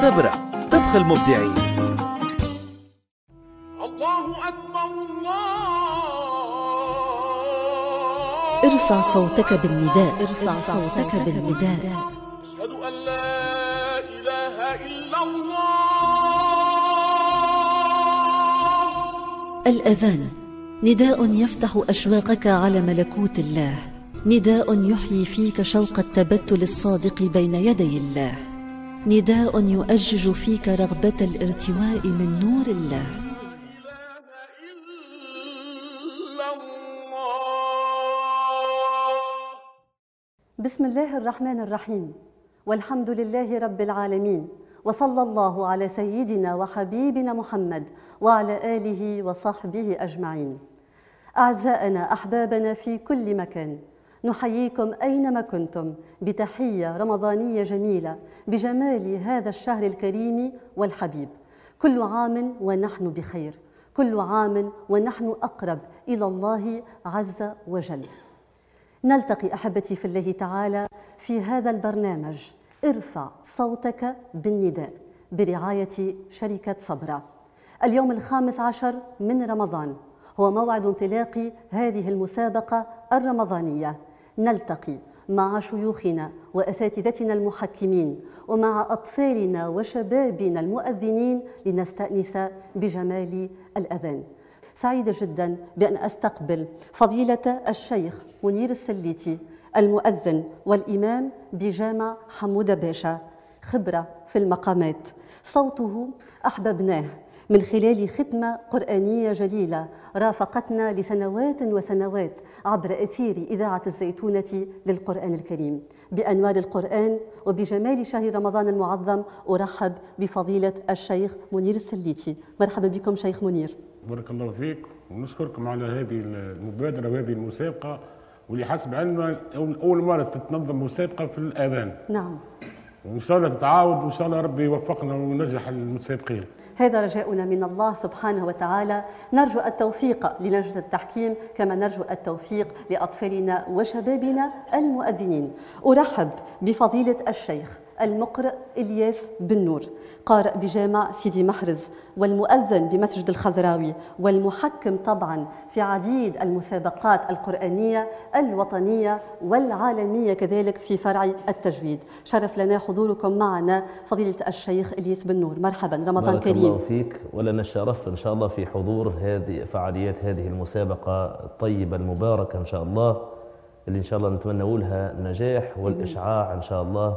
سبرة طبخ المبدعين. الله أكبر الله. ارفع صوتك بالنداء. ارفع صوتك بالنداء. أشهد أن لا إله إلا الله. الأذان. نداء يفتح أشواقك على ملكوت الله. نداء يحيي فيك شوق التبتل الصادق بين يدي الله. نداء يؤجج فيك رغبة الارتواء من نور الله. بسم الله الرحمن الرحيم. والحمد لله رب العالمين. وصلى الله على سيدنا وحبيبنا محمد وعلى آله وصحبه أجمعين. أعزائنا أحبابنا في كل مكان نحييكم أينما كنتم بتحية رمضانية جميلة بجمال هذا الشهر الكريم والحبيب كل عام ونحن بخير كل عام ونحن أقرب إلى الله عز وجل نلتقي أحبتي في الله تعالى في هذا البرنامج ارفع صوتك بالنداء برعاية شركة صبرا. اليوم الخامس عشر من رمضان هو موعد انطلاق هذه المسابقة الرمضانية. نلتقي مع شيوخنا وأساتذتنا المحكمين ومع أطفالنا وشبابنا المؤذنين لنستأنس بجمال الأذان. سعيدة جدا بأن أستقبل فضيلة الشيخ منير السليتي المؤذن والإمام بجامع حمودة باشا خبرة في المقامات صوته أحببناه من خلال ختمة قرآنية جليلة رافقتنا لسنوات وسنوات عبر أثير إذاعة الزيتونة للقرآن الكريم. بأنوار القرآن وبجمال شهر رمضان المعظم أرحب بفضيلة الشيخ منير السليتي. مرحبا بكم شيخ منير. بارك الله فيك. ونشكركم على هذه المبادرة وهذه المسابقة واللي حسب علمنا أول مرة تتنظم مسابقة في الآذان. نعم. وإن شاء الله تتعاود وإن شاء الله ربي يوفقنا وننجح المتسابقين هذا رجاؤنا من الله سبحانه وتعالى. نرجو التوفيق للجنة التحكيم كما نرجو التوفيق لأطفالنا وشبابنا المؤذنين. أرحب بفضيلة الشيخ المقرئ إلياس بن نور قارئ بجامع سيدي محرز والمؤذن بمسجد الخضراوي والمحكم طبعا في عديد المسابقات القرآنية الوطنية والعالمية كذلك في فرع التجويد. شرف لنا حضوركم معنا فضيلة الشيخ إلياس بن نور. مرحبا رمضان بارك كريم. الله فيك. ولنا الشرف إن شاء الله في حضور هذه فعاليات هذه المسابقة الطيبة المباركة إن شاء الله اللي إن شاء الله نتمنى لها النجاح والإشعاع إن شاء الله.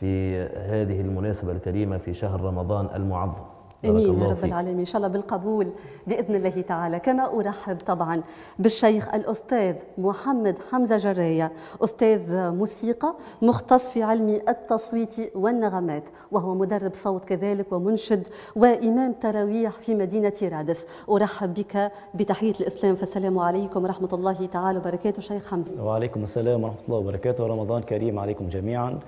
في هذه المناسبة الكريمة في شهر رمضان المعظم. بارك آمين يا الله رب. العالمين. إن شاء الله بالقبول بإذن الله تعالى. كما أرحب طبعا بالشيخ الأستاذ محمد حمزة جرايه أستاذ موسيقى مختص في علم التصويت والنغمات وهو مدرب صوت كذلك ومنشد وإمام تراويح في مدينة رادس. أرحب بك بتحية الإسلام. فالسلام عليكم ورحمة الله تعالى وبركاته شيخ حمزة. وعليكم السلام ورحمة الله وبركاته. رمضان كريم عليكم جميعا.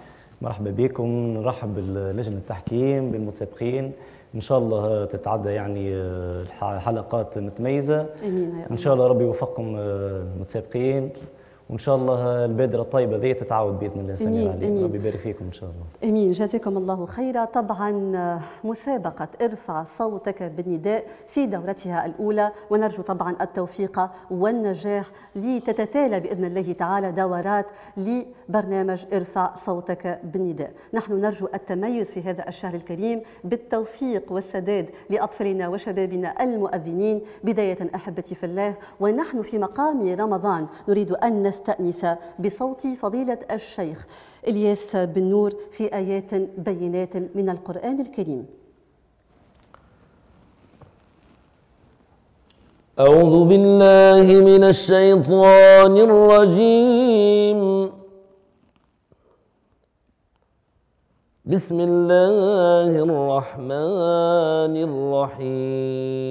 مرحبا بكم نرحب بلجنة التحكيم بالمتسابقين. إن شاء الله تتعدى يعني آه، حلقات متميزة. آمين رب. شاء الله ربي يوفقكم آه، المتسابقين. وإن شاء الله البادرة الطيبة ذي تتعاود بإذن الله عليكم أمين. ربي يبارك فيكم إن شاء الله. أمين. جزاكم الله خيرا. طبعا مسابقة ارفع صوتك بالنداء في دورتها الأولى ونرجو طبعا التوفيق والنجاح لتتتالى بإذن الله تعالى دورات لبرنامج ارفع صوتك بالنداء. نحن نرجو التميز في هذا الشهر الكريم. بالتوفيق والسداد لأطفالنا وشبابنا المؤذنين. بداية أحبتي في الله ونحن في مقام رمضان. نريد أن نستانس بصوت فضيلة الشيخ إلياس بن نور في آيات بينات من القرآن الكريم. أعوذ بالله من الشيطان الرجيم. بسم الله الرحمن الرحيم.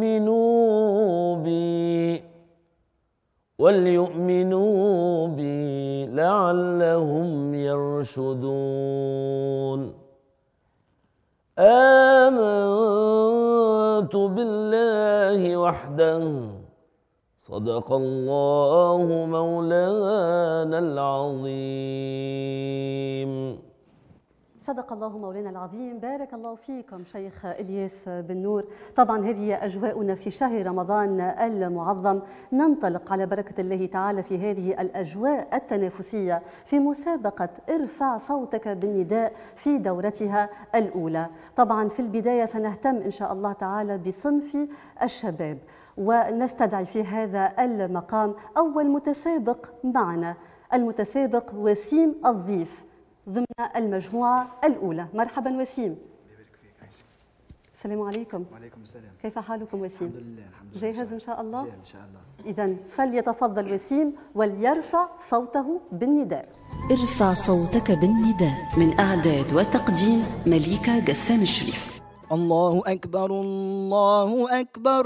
وليؤمنوا بي لعلهم يرشدون. آمنت بالله وحده. صدق الله مولانا العظيم. صدق الله مولانا العظيم. بارك الله فيكم شيخ إلياس بن نور. طبعا هذه اجواؤنا في شهر رمضان المعظم. ننطلق على بركة الله تعالى في هذه الأجواء التنافسية في مسابقة ارفع صوتك بالنداء في دورتها الأولى. طبعا في البداية سنهتم إن شاء الله تعالى بصنف الشباب ونستدعي في هذا المقام أول متسابق معنا. المتسابق وسيم الضيف. ضمن المجموعة الأولى. مرحبا وسيم. السلام عليكم. وعليكم السلام. كيف حالكم وسيم؟ الحمد لله الحمد لله. جاهز إن شاء الله؟ جاهز إن شاء الله. إذا فليتفضل وسيم وليرفع صوته بالنداء. ارفع صوتك بالنداء من إعداد وتقديم مليكة قسام الشريف. الله أكبر الله أكبر.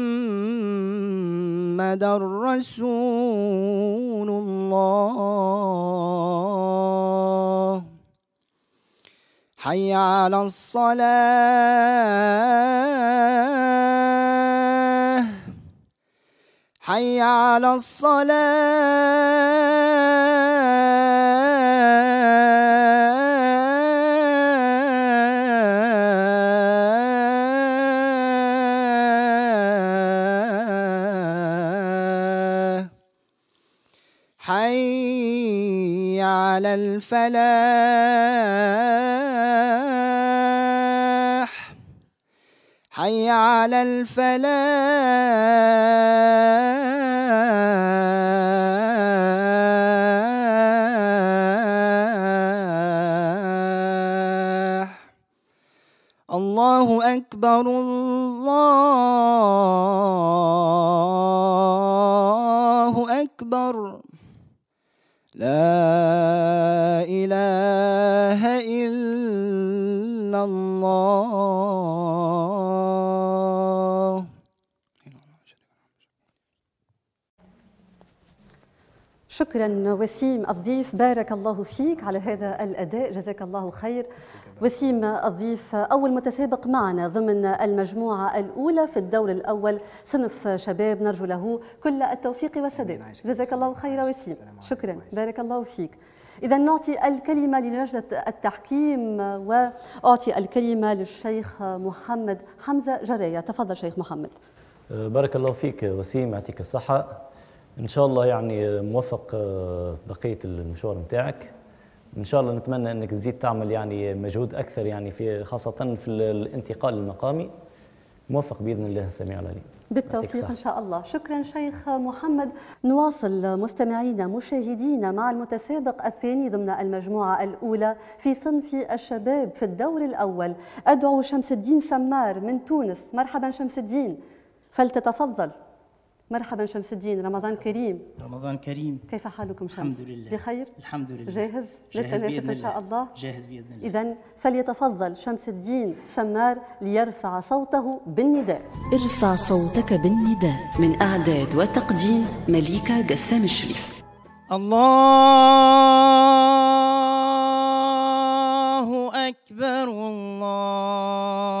محمد رسول الله. حي على الصلاة. حي على الصلاة. على الفلاح. حي على الفلاح. الله أكبر الله أكبر. لا إله إلا الله. شكرا وسيم الضيف. بارك الله فيك على هذا الأداء. جزاك الله خير. وسيم الضيف أول متسابق معنا ضمن المجموعة الأولى في الدور الأول صنف شباب نرجو له كل التوفيق والسداد. جزاك الله خير وسيم. شكرا. بارك الله فيك. إذا نعطي الكلمة للجنة التحكيم وأعطي الكلمة للشيخ محمد حمزة جراية تفضل شيخ محمد. بارك الله فيك وسيم يعطيك الصحة. إن شاء الله يعني موفق آه، بقية المشوار نتاعك إن شاء الله نتمنى أنك تزيد تعمل يعني مجهود أكثر يعني في خاصة في الانتقال المقامي. موفق بإذن الله السميع العليم. بالتوفيق إن شاء الله. شكرا شيخ محمد. نواصل مستمعينا مشاهدينا مع المتسابق الثاني ضمن المجموعة الأولى في صنف الشباب في الدور الأول. أدعو شمس الدين سمار من تونس. مرحبا شمس الدين. فلتتفضل. مرحبا شمس الدين رمضان كريم رمضان كريم كيف حالكم شمس؟ الحمد لله بخير؟ الحمد لله جاهز؟ جاهز للتنافس إن شاء الله؟ جاهز بإذن الله إذا فليتفضل شمس الدين سمار ليرفع صوته بالنداء ارفع صوتك بالنداء من أعداد وتقديم مليكة قسام الشريف الله أكبر الله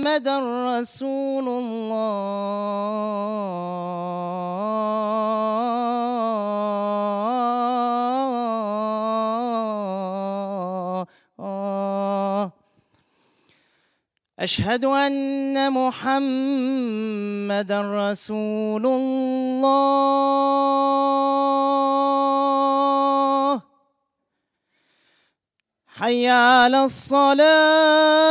محمدا رسول الله. أشهد أن محمدا رسول الله. حي على الصلاة.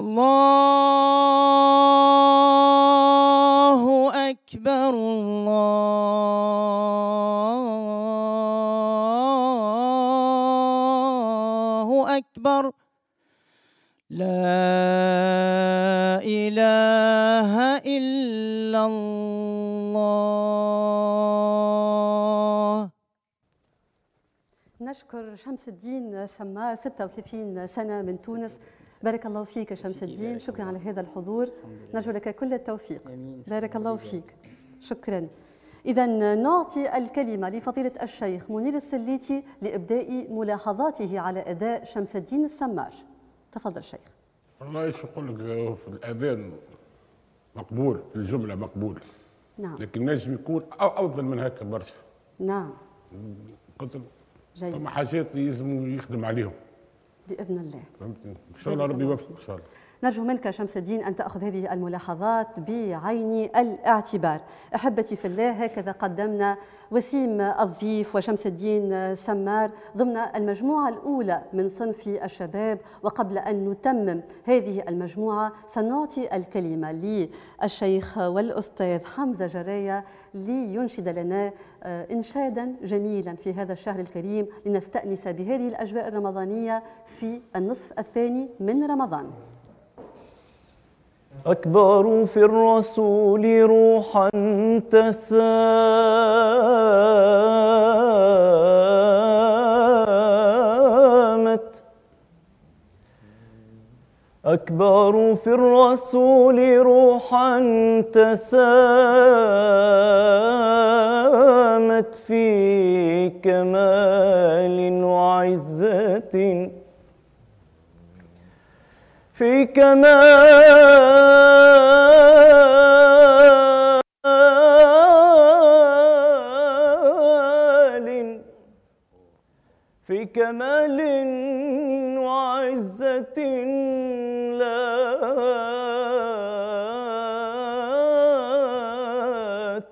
الله أكبر الله أكبر. لا إله إلا الله. نشكر شمس الدين سمار 36 سنة من تونس. بارك الله فيك يا شمس الدين شكرا على هذا الحضور. نرجو لك كل التوفيق. بارك الله فيك. شكرا. إذا نعطي الكلمة لفضيلة الشيخ منير السليتي لإبداء ملاحظاته على أداء شمس الدين السمار. تفضل شيخ. والله إيش نقول لك في الأذان مقبول في الجملة مقبول. نعم. لكن نجم يكون أو أفضل من هكا برشا. نعم. قلت جيد. ثم حاجات يلزموا يخدم عليهم. بإذن الله. إن شاء الله ربي يوفق إن شاء الله. نرجو منك شمس الدين أن تأخذ هذه الملاحظات بعين الاعتبار. أحبتي في الله هكذا قدمنا وسيم الضيف وشمس الدين سمار ضمن المجموعة الأولى من صنف الشباب. وقبل أن نتمم هذه المجموعة سنعطي الكلمة للشيخ والأستاذ حمزة جراية لينشد لنا آه، إنشادا جميلا في هذا الشهر الكريم لنستأنس بهذه الأجواء الرمضانية في النصف الثاني من رمضان. أكبر في الرسول روحا تسامت. أكبر في الرسول روحا تسامت في كمال وعزة. في كمال في كمال وعزة لا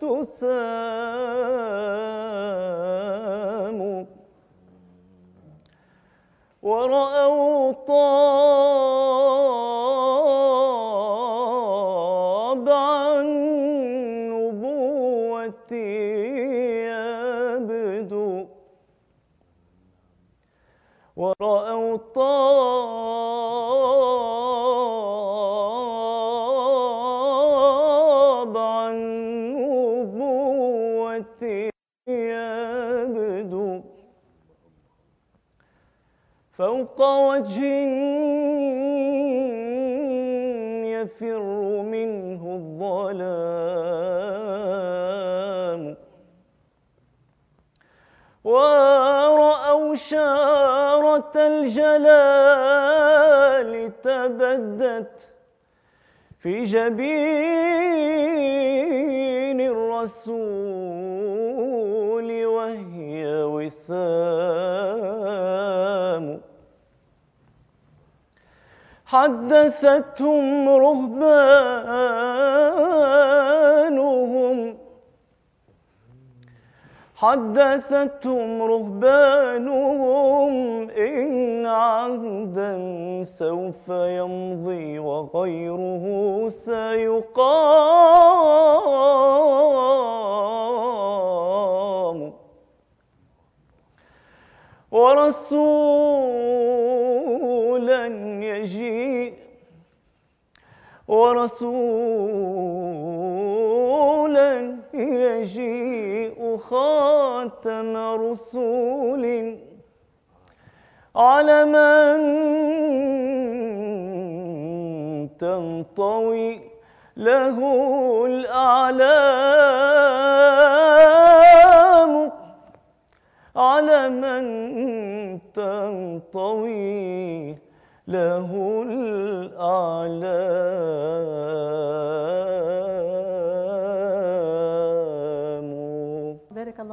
تسام الجلال تبدت في جبين الرسول وهي وسام. حدثتهم رهبانهم. حدثتهم رهبانهم إن عهدا سوف يمضي وغيره سيقام. ورسولا يجيء ورسولا يجيء خاتم رسول. على من تنطوي له الأعلام. على من تنطوي له الأعلام.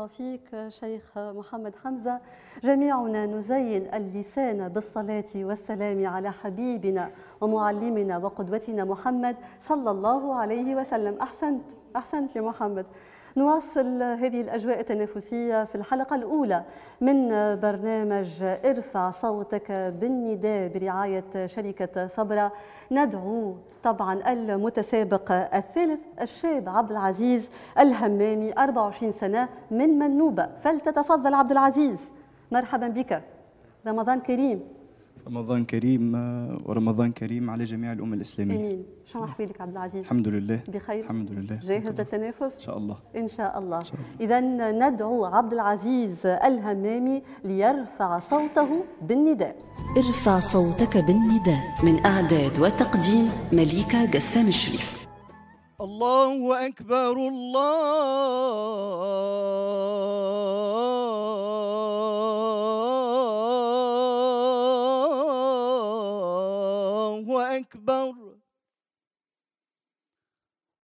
الله فيك شيخ محمد حمزة. جميعنا نزين اللسان بالصلاة والسلام على حبيبنا ومعلمنا وقدوتنا محمد صلى الله عليه وسلم. أحسنت أحسنت يا محمد. نواصل هذه الأجواء التنافسية في الحلقة الأولى من برنامج إرفع صوتك بالنداء برعاية شركة صبرا. ندعو طبعا المتسابق الثالث الشاب عبد العزيز الهمامي 24 سنة من منوبة. فلتتفضل عبد العزيز. مرحبا بك. رمضان كريم. رمضان كريم ورمضان كريم على جميع الأمة الإسلامية. آمين. شو احوالك عبد العزيز. الحمد لله. بخير. الحمد لله. جاهز للتنافس؟ إن شاء الله. إن شاء الله. شاء إذا ندعو عبد العزيز الهمامي ليرفع صوته بالنداء. ارفع صوتك بالنداء من إعداد وتقديم مليكة جسام الشريف. الله أكبر الله.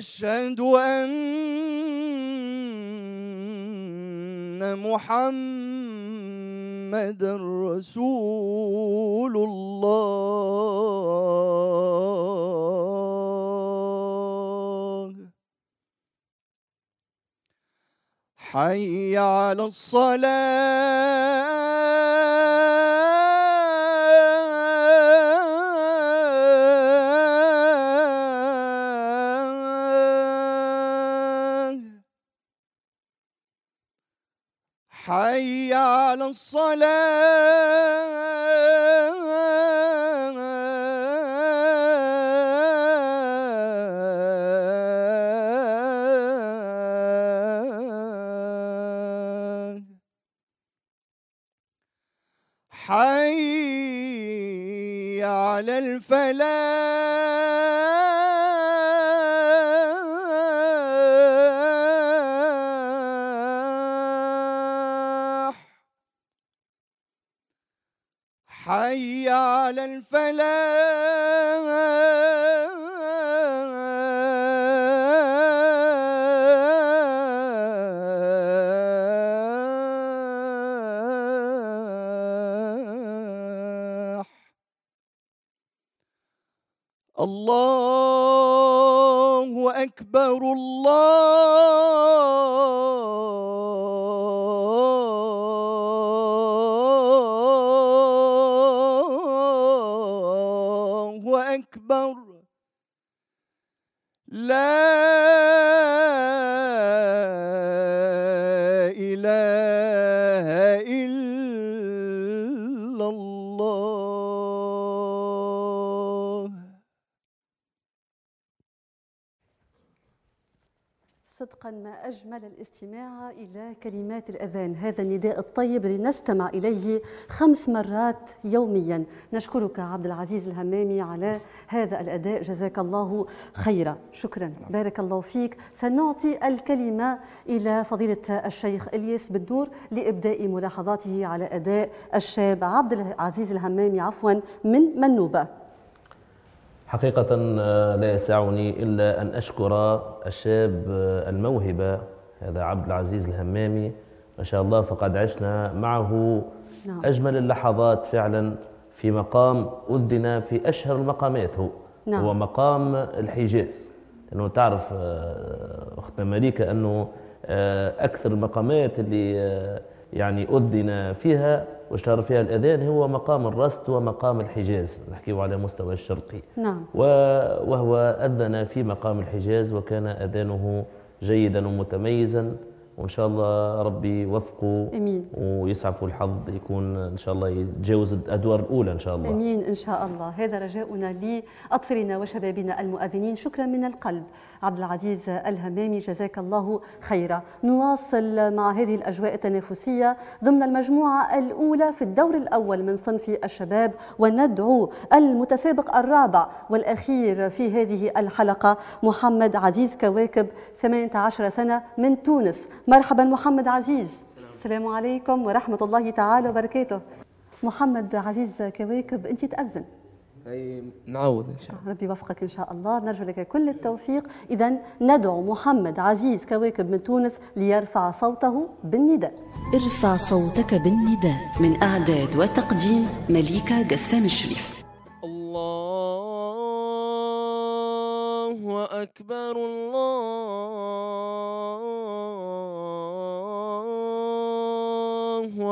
أشهد أن محمد رسول الله. حي على الصلاة. حي على الصلاة. حي على الفلاح. أكبر. لا ما أجمل الاستماع إلى كلمات الأذان. هذا النداء الطيب الذي نستمع إليه خمس مرات يوميا. نشكرك عبد العزيز الهمامي على هذا الأداء. جزاك الله خيرا. شكرا. بارك الله فيك. سنعطي الكلمة إلى فضيلة الشيخ إلياس بن نور لإبداء ملاحظاته على أداء الشاب عبد العزيز الهمامي عفوا من منوبة. حقيقة آه، لا يسعني إلا أن أشكر الشاب آه، الموهبة هذا عبد العزيز الهمامي ما شاء الله فقد عشنا معه نعم. أجمل اللحظات فعلا في مقام أذن في أشهر المقامات هو نعم. هو مقام الحجاز لأنه تعرف آه، أختنا مليكة أنه أكثر المقامات اللي يعني أذن فيها واشتهر فيها الأذان هو مقام الرست ومقام الحجاز نحكيه على مستوى الشرقي. نعم. وهو أذن في مقام الحجاز وكان أذانه جيدا ومتميزا. وإن شاء الله ربي يوفقه أمين. ويسعفه الحظ يكون إن شاء الله يتجاوز الأدوار الأولى إن شاء الله. آمين. إن شاء الله. هذا رجاؤنا لأطفالنا وشبابنا المؤذنين. شكرا من القلب. عبد العزيز الهمامي جزاك الله خيرا. نواصل مع هذه الأجواء التنافسية ضمن المجموعة الأولى في الدور الأول من صنف الشباب وندعو المتسابق الرابع والأخير في هذه الحلقة محمد عزيز كواكب 18 سنة من تونس. مرحبا محمد عزيز. السلام عليكم ورحمة الله تعالى وبركاته. محمد عزيز كواكب أنت تأذن. أي نعوض إن شاء الله. ربي يوفقك إن شاء الله. نرجو لك كل التوفيق. اذا ندعو محمد عزيز كواكب من تونس ليرفع صوته بالنداء. ارفع صوتك بالنداء من إعداد وتقديم مليكة قسام الشريف. الله أكبر الله.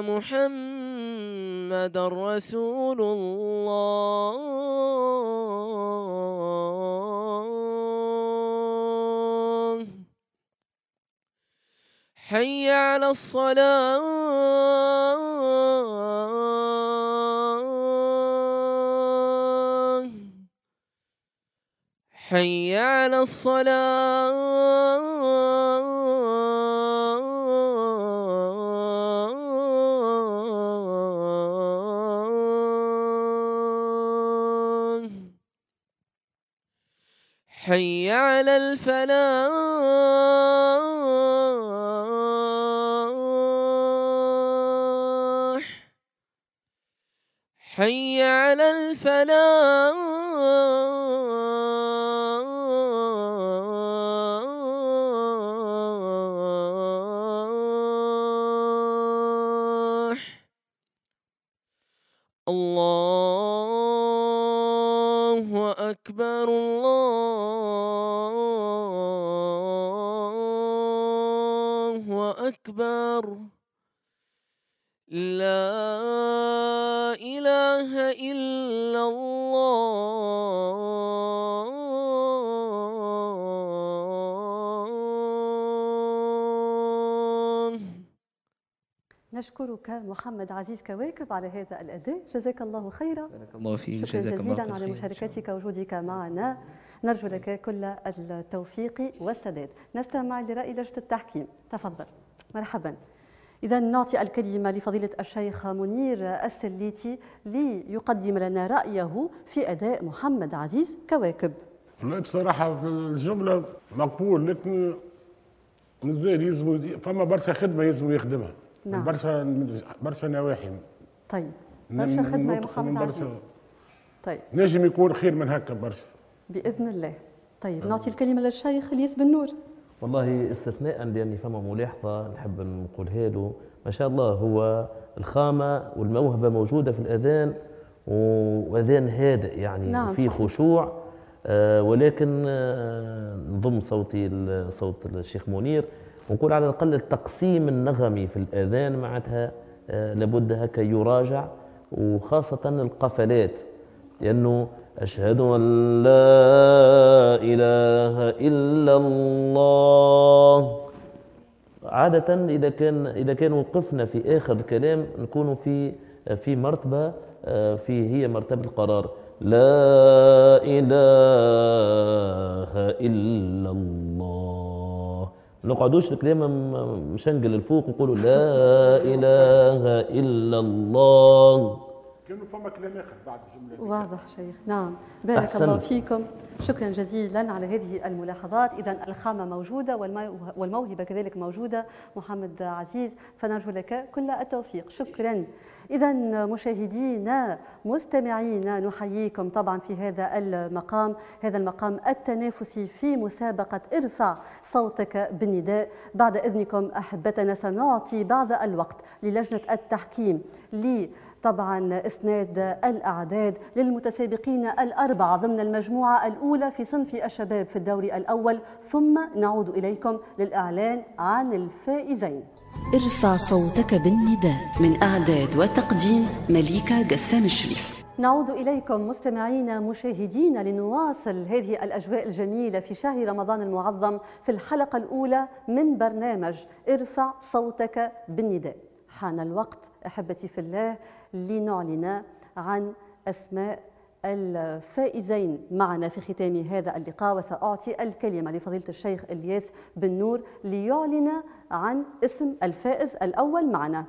محمد رسول الله. حي على الصلاة. حي على الصلاة. الفلاح. حي على الفلاح. محمد عزيز كواكب على هذا الأداء. جزاك الله خيرا. بارك الله فيك. شكرا جزاك الله جزيلا خير. على خير. مشاركتك ووجودك معنا. نرجو لك كل التوفيق والسداد. نستمع لرأي لجنة التحكيم. تفضل. مرحبا. إذا نعطي الكلمة لفضيلة الشيخ منير السليتي ليقدم لنا رأيه في أداء محمد عزيز كواكب. والله بصراحة في الجملة مقبول لكن مازال يلزم فما برشا خدمة يلزم يخدمها. نعم. برشا برشا نواحي. طيب برشا من خدمة يا محمد برشا طيب. نجم يكون خير من هكا برشا. بإذن الله. طيب نعطي الكلمة للشيخ الياس بن نور. والله استثناء لأني فما ملاحظة نحب نقولها له. ما شاء الله هو الخامة والموهبة موجودة في الأذان وأذان هادئ يعني نعم، صحيح. خشوع. آه، ولكن آه، نضم صوتي صوت الشيخ منير. ونقول على الأقل التقسيم النغمي في الآذان معناتها آه، لابد هكا يراجع وخاصة القفلات لأنه أشهد أن لا إله إلا الله. عادة إذا كان إذا كان وقفنا في آخر الكلام نكون في في مرتبة آه، في هي مرتبة القرار. لا إله إلا الله. ما نقعدوش الكلام م- مشنقل الفوق ونقولوا لا إله إلا الله. كانوا فما كلام آخر بعد الجملة واضح شيخ. نعم. بارك أحسنت. الله فيكم. شكرا جزيلا على هذه الملاحظات. إذا الخامة موجودة والمو- والموهبة كذلك موجودة. محمد عزيز فنرجو لك كل التوفيق. شكرا. إذا مشاهدينا مستمعينا نحييكم طبعا في هذا المقام. هذا المقام التنافسي في مسابقة ارفع صوتك بالنداء. بعد إذنكم أحبتنا سنعطي بعض الوقت للجنة التحكيم لي طبعا إسناد الأعداد للمتسابقين الأربعة ضمن المجموعة الأولى في صنف الشباب في الدوري الأول. ثم نعود إليكم للإعلان عن الفائزين. ارفع صوتك بالنداء من أعداد وتقديم مليكة قسام الشريف. نعود إليكم مستمعينا مشاهدينا لنواصل هذه الأجواء الجميلة في شهر رمضان المعظم في الحلقة الأولى من برنامج ارفع صوتك بالنداء. حان الوقت. أحبتي في الله لنعلن عن أسماء الفائزين معنا في ختام هذا اللقاء وسأعطي الكلمة لفضيلة الشيخ إلياس بن نور ليعلن عن اسم الفائز الأول معنا.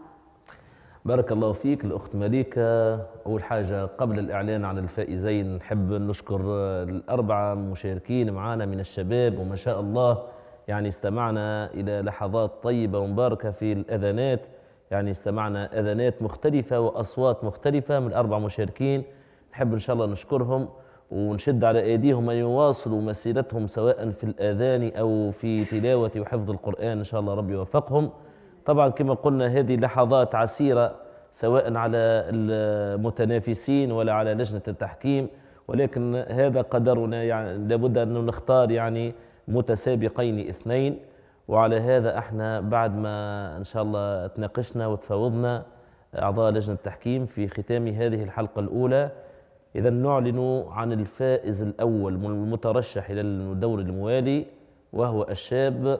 بارك الله فيك الأخت مليكة. أول حاجة قبل الإعلان عن الفائزين نحب نشكر الأربعة مشاركين معنا من الشباب وما شاء الله يعني استمعنا إلى لحظات طيبة ومباركة في الأذانات. يعني استمعنا أذانات مختلفة وأصوات مختلفة من الأربع مشاركين. نحب إن شاء الله نشكرهم ونشد على أيديهم أن يواصلوا مسيرتهم سواء في الآذان أو في تلاوة وحفظ القرآن. إن شاء الله ربي يوفقهم. طبعا كما قلنا هذه لحظات عسيرة سواء على المتنافسين ولا على لجنة التحكيم ولكن هذا قدرنا يعني لابد أن نختار يعني متسابقين اثنين. وعلى هذا إحنا بعد ما إن شاء الله تناقشنا وتفاوضنا أعضاء لجنة التحكيم في ختام هذه الحلقة الأولى. اذا نعلن عن الفائز الأول المترشح إلى الدور الموالي وهو الشاب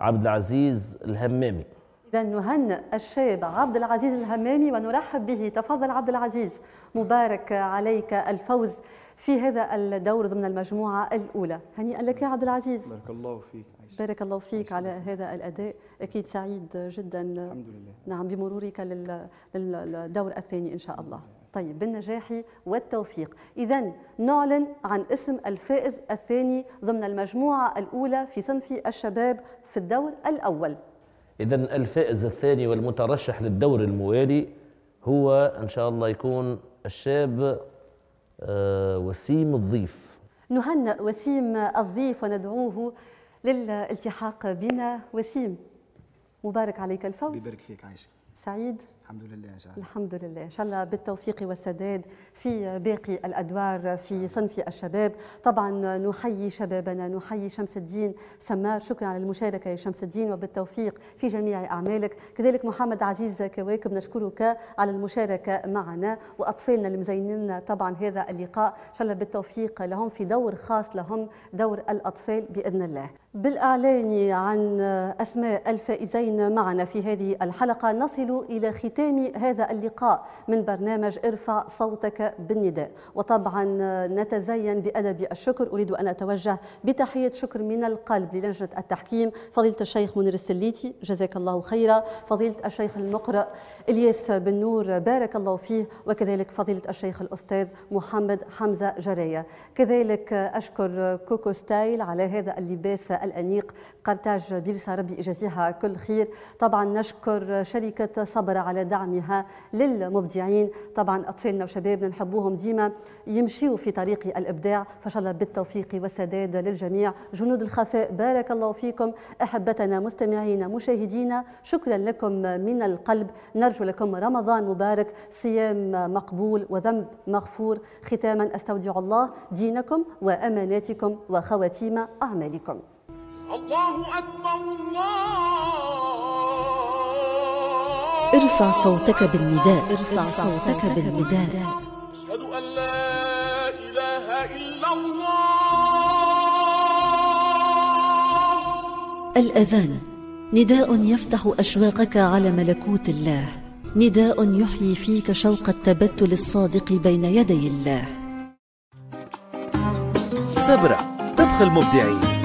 عبد العزيز الهمامي. إذا نهنئ الشاب عبد العزيز الهمامي ونرحب به. تفضل عبد العزيز مبارك عليك الفوز. في هذا الدور ضمن المجموعة الأولى. هنيئا لك يا عبد العزيز. بارك الله فيك عايشة. بارك الله فيك على هذا الأداء. أكيد سعيد جدا. الحمد لله. نعم بمرورك لل- للدور الثاني إن شاء الله. طيب بالنجاح والتوفيق. إذا نعلن عن اسم الفائز الثاني ضمن المجموعة الأولى في صنف الشباب في الدور الأول. اذا الفائز الثاني والمترشح للدور الموالي هو إن شاء الله يكون الشاب وسيم الضيف. نهنئ وسيم الضيف وندعوه للالتحاق بنا. وسيم مبارك عليك الفوز. بيبارك فيك عايشة سعيد. الحمد لله إن شاء الله. الحمد لله. إن شاء الله بالتوفيق والسداد في باقي الأدوار في صنف الشباب. طبعا نحيي شبابنا نحيي شمس الدين سمار شكرا على المشاركة يا شمس الدين وبالتوفيق في جميع أعمالك. كذلك محمد عزيز كواكب نشكرك على المشاركة معنا. وأطفالنا المزينين طبعا هذا اللقاء. إن شاء الله بالتوفيق لهم في دور خاص لهم دور الأطفال بإذن الله. بالإعلان عن أسماء الفائزين معنا في هذه الحلقة نصل إلى ختام هذا اللقاء من برنامج ارفع صوتك بالنداء. وطبعا نتزين بأدب الشكر. أريد أن أتوجه بتحية شكر من القلب للجنة التحكيم فضيلة الشيخ منير السليتي جزاك الله خيرا. فضيلة الشيخ المقرئ إلياس بن نور بارك الله فيه. وكذلك فضيلة الشيخ الأستاذ محمد حمزة جراية كذلك أشكر كوكو ستايل على هذا اللباس الأنيق. قرطاج بيرسا ربي يجازيها كل خير. طبعا نشكر شركة صبر دعمها للمبدعين. طبعا أطفالنا وشبابنا نحبوهم ديما يمشيوا في طريق الإبداع. فإن شاء الله بالتوفيق والسداد للجميع. جنود الخفاء بارك الله فيكم. أحبتنا مستمعينا مشاهدينا شكرا لكم من القلب. نرجو لكم رمضان مبارك. صيام مقبول وذنب مغفور. ختاما أستودع الله دينكم وأماناتكم وخواتيم أعمالكم. الله أكبر الله ارفع صوتك بالنداء. ارفع صوتك بالنداء. أشهد أن لا إله إلا الله. الأذان. نداء يفتح أشواقك على ملكوت الله. نداء يحيي فيك شوق التبتل الصادق بين يدي الله. سبرة طبخ المبدعين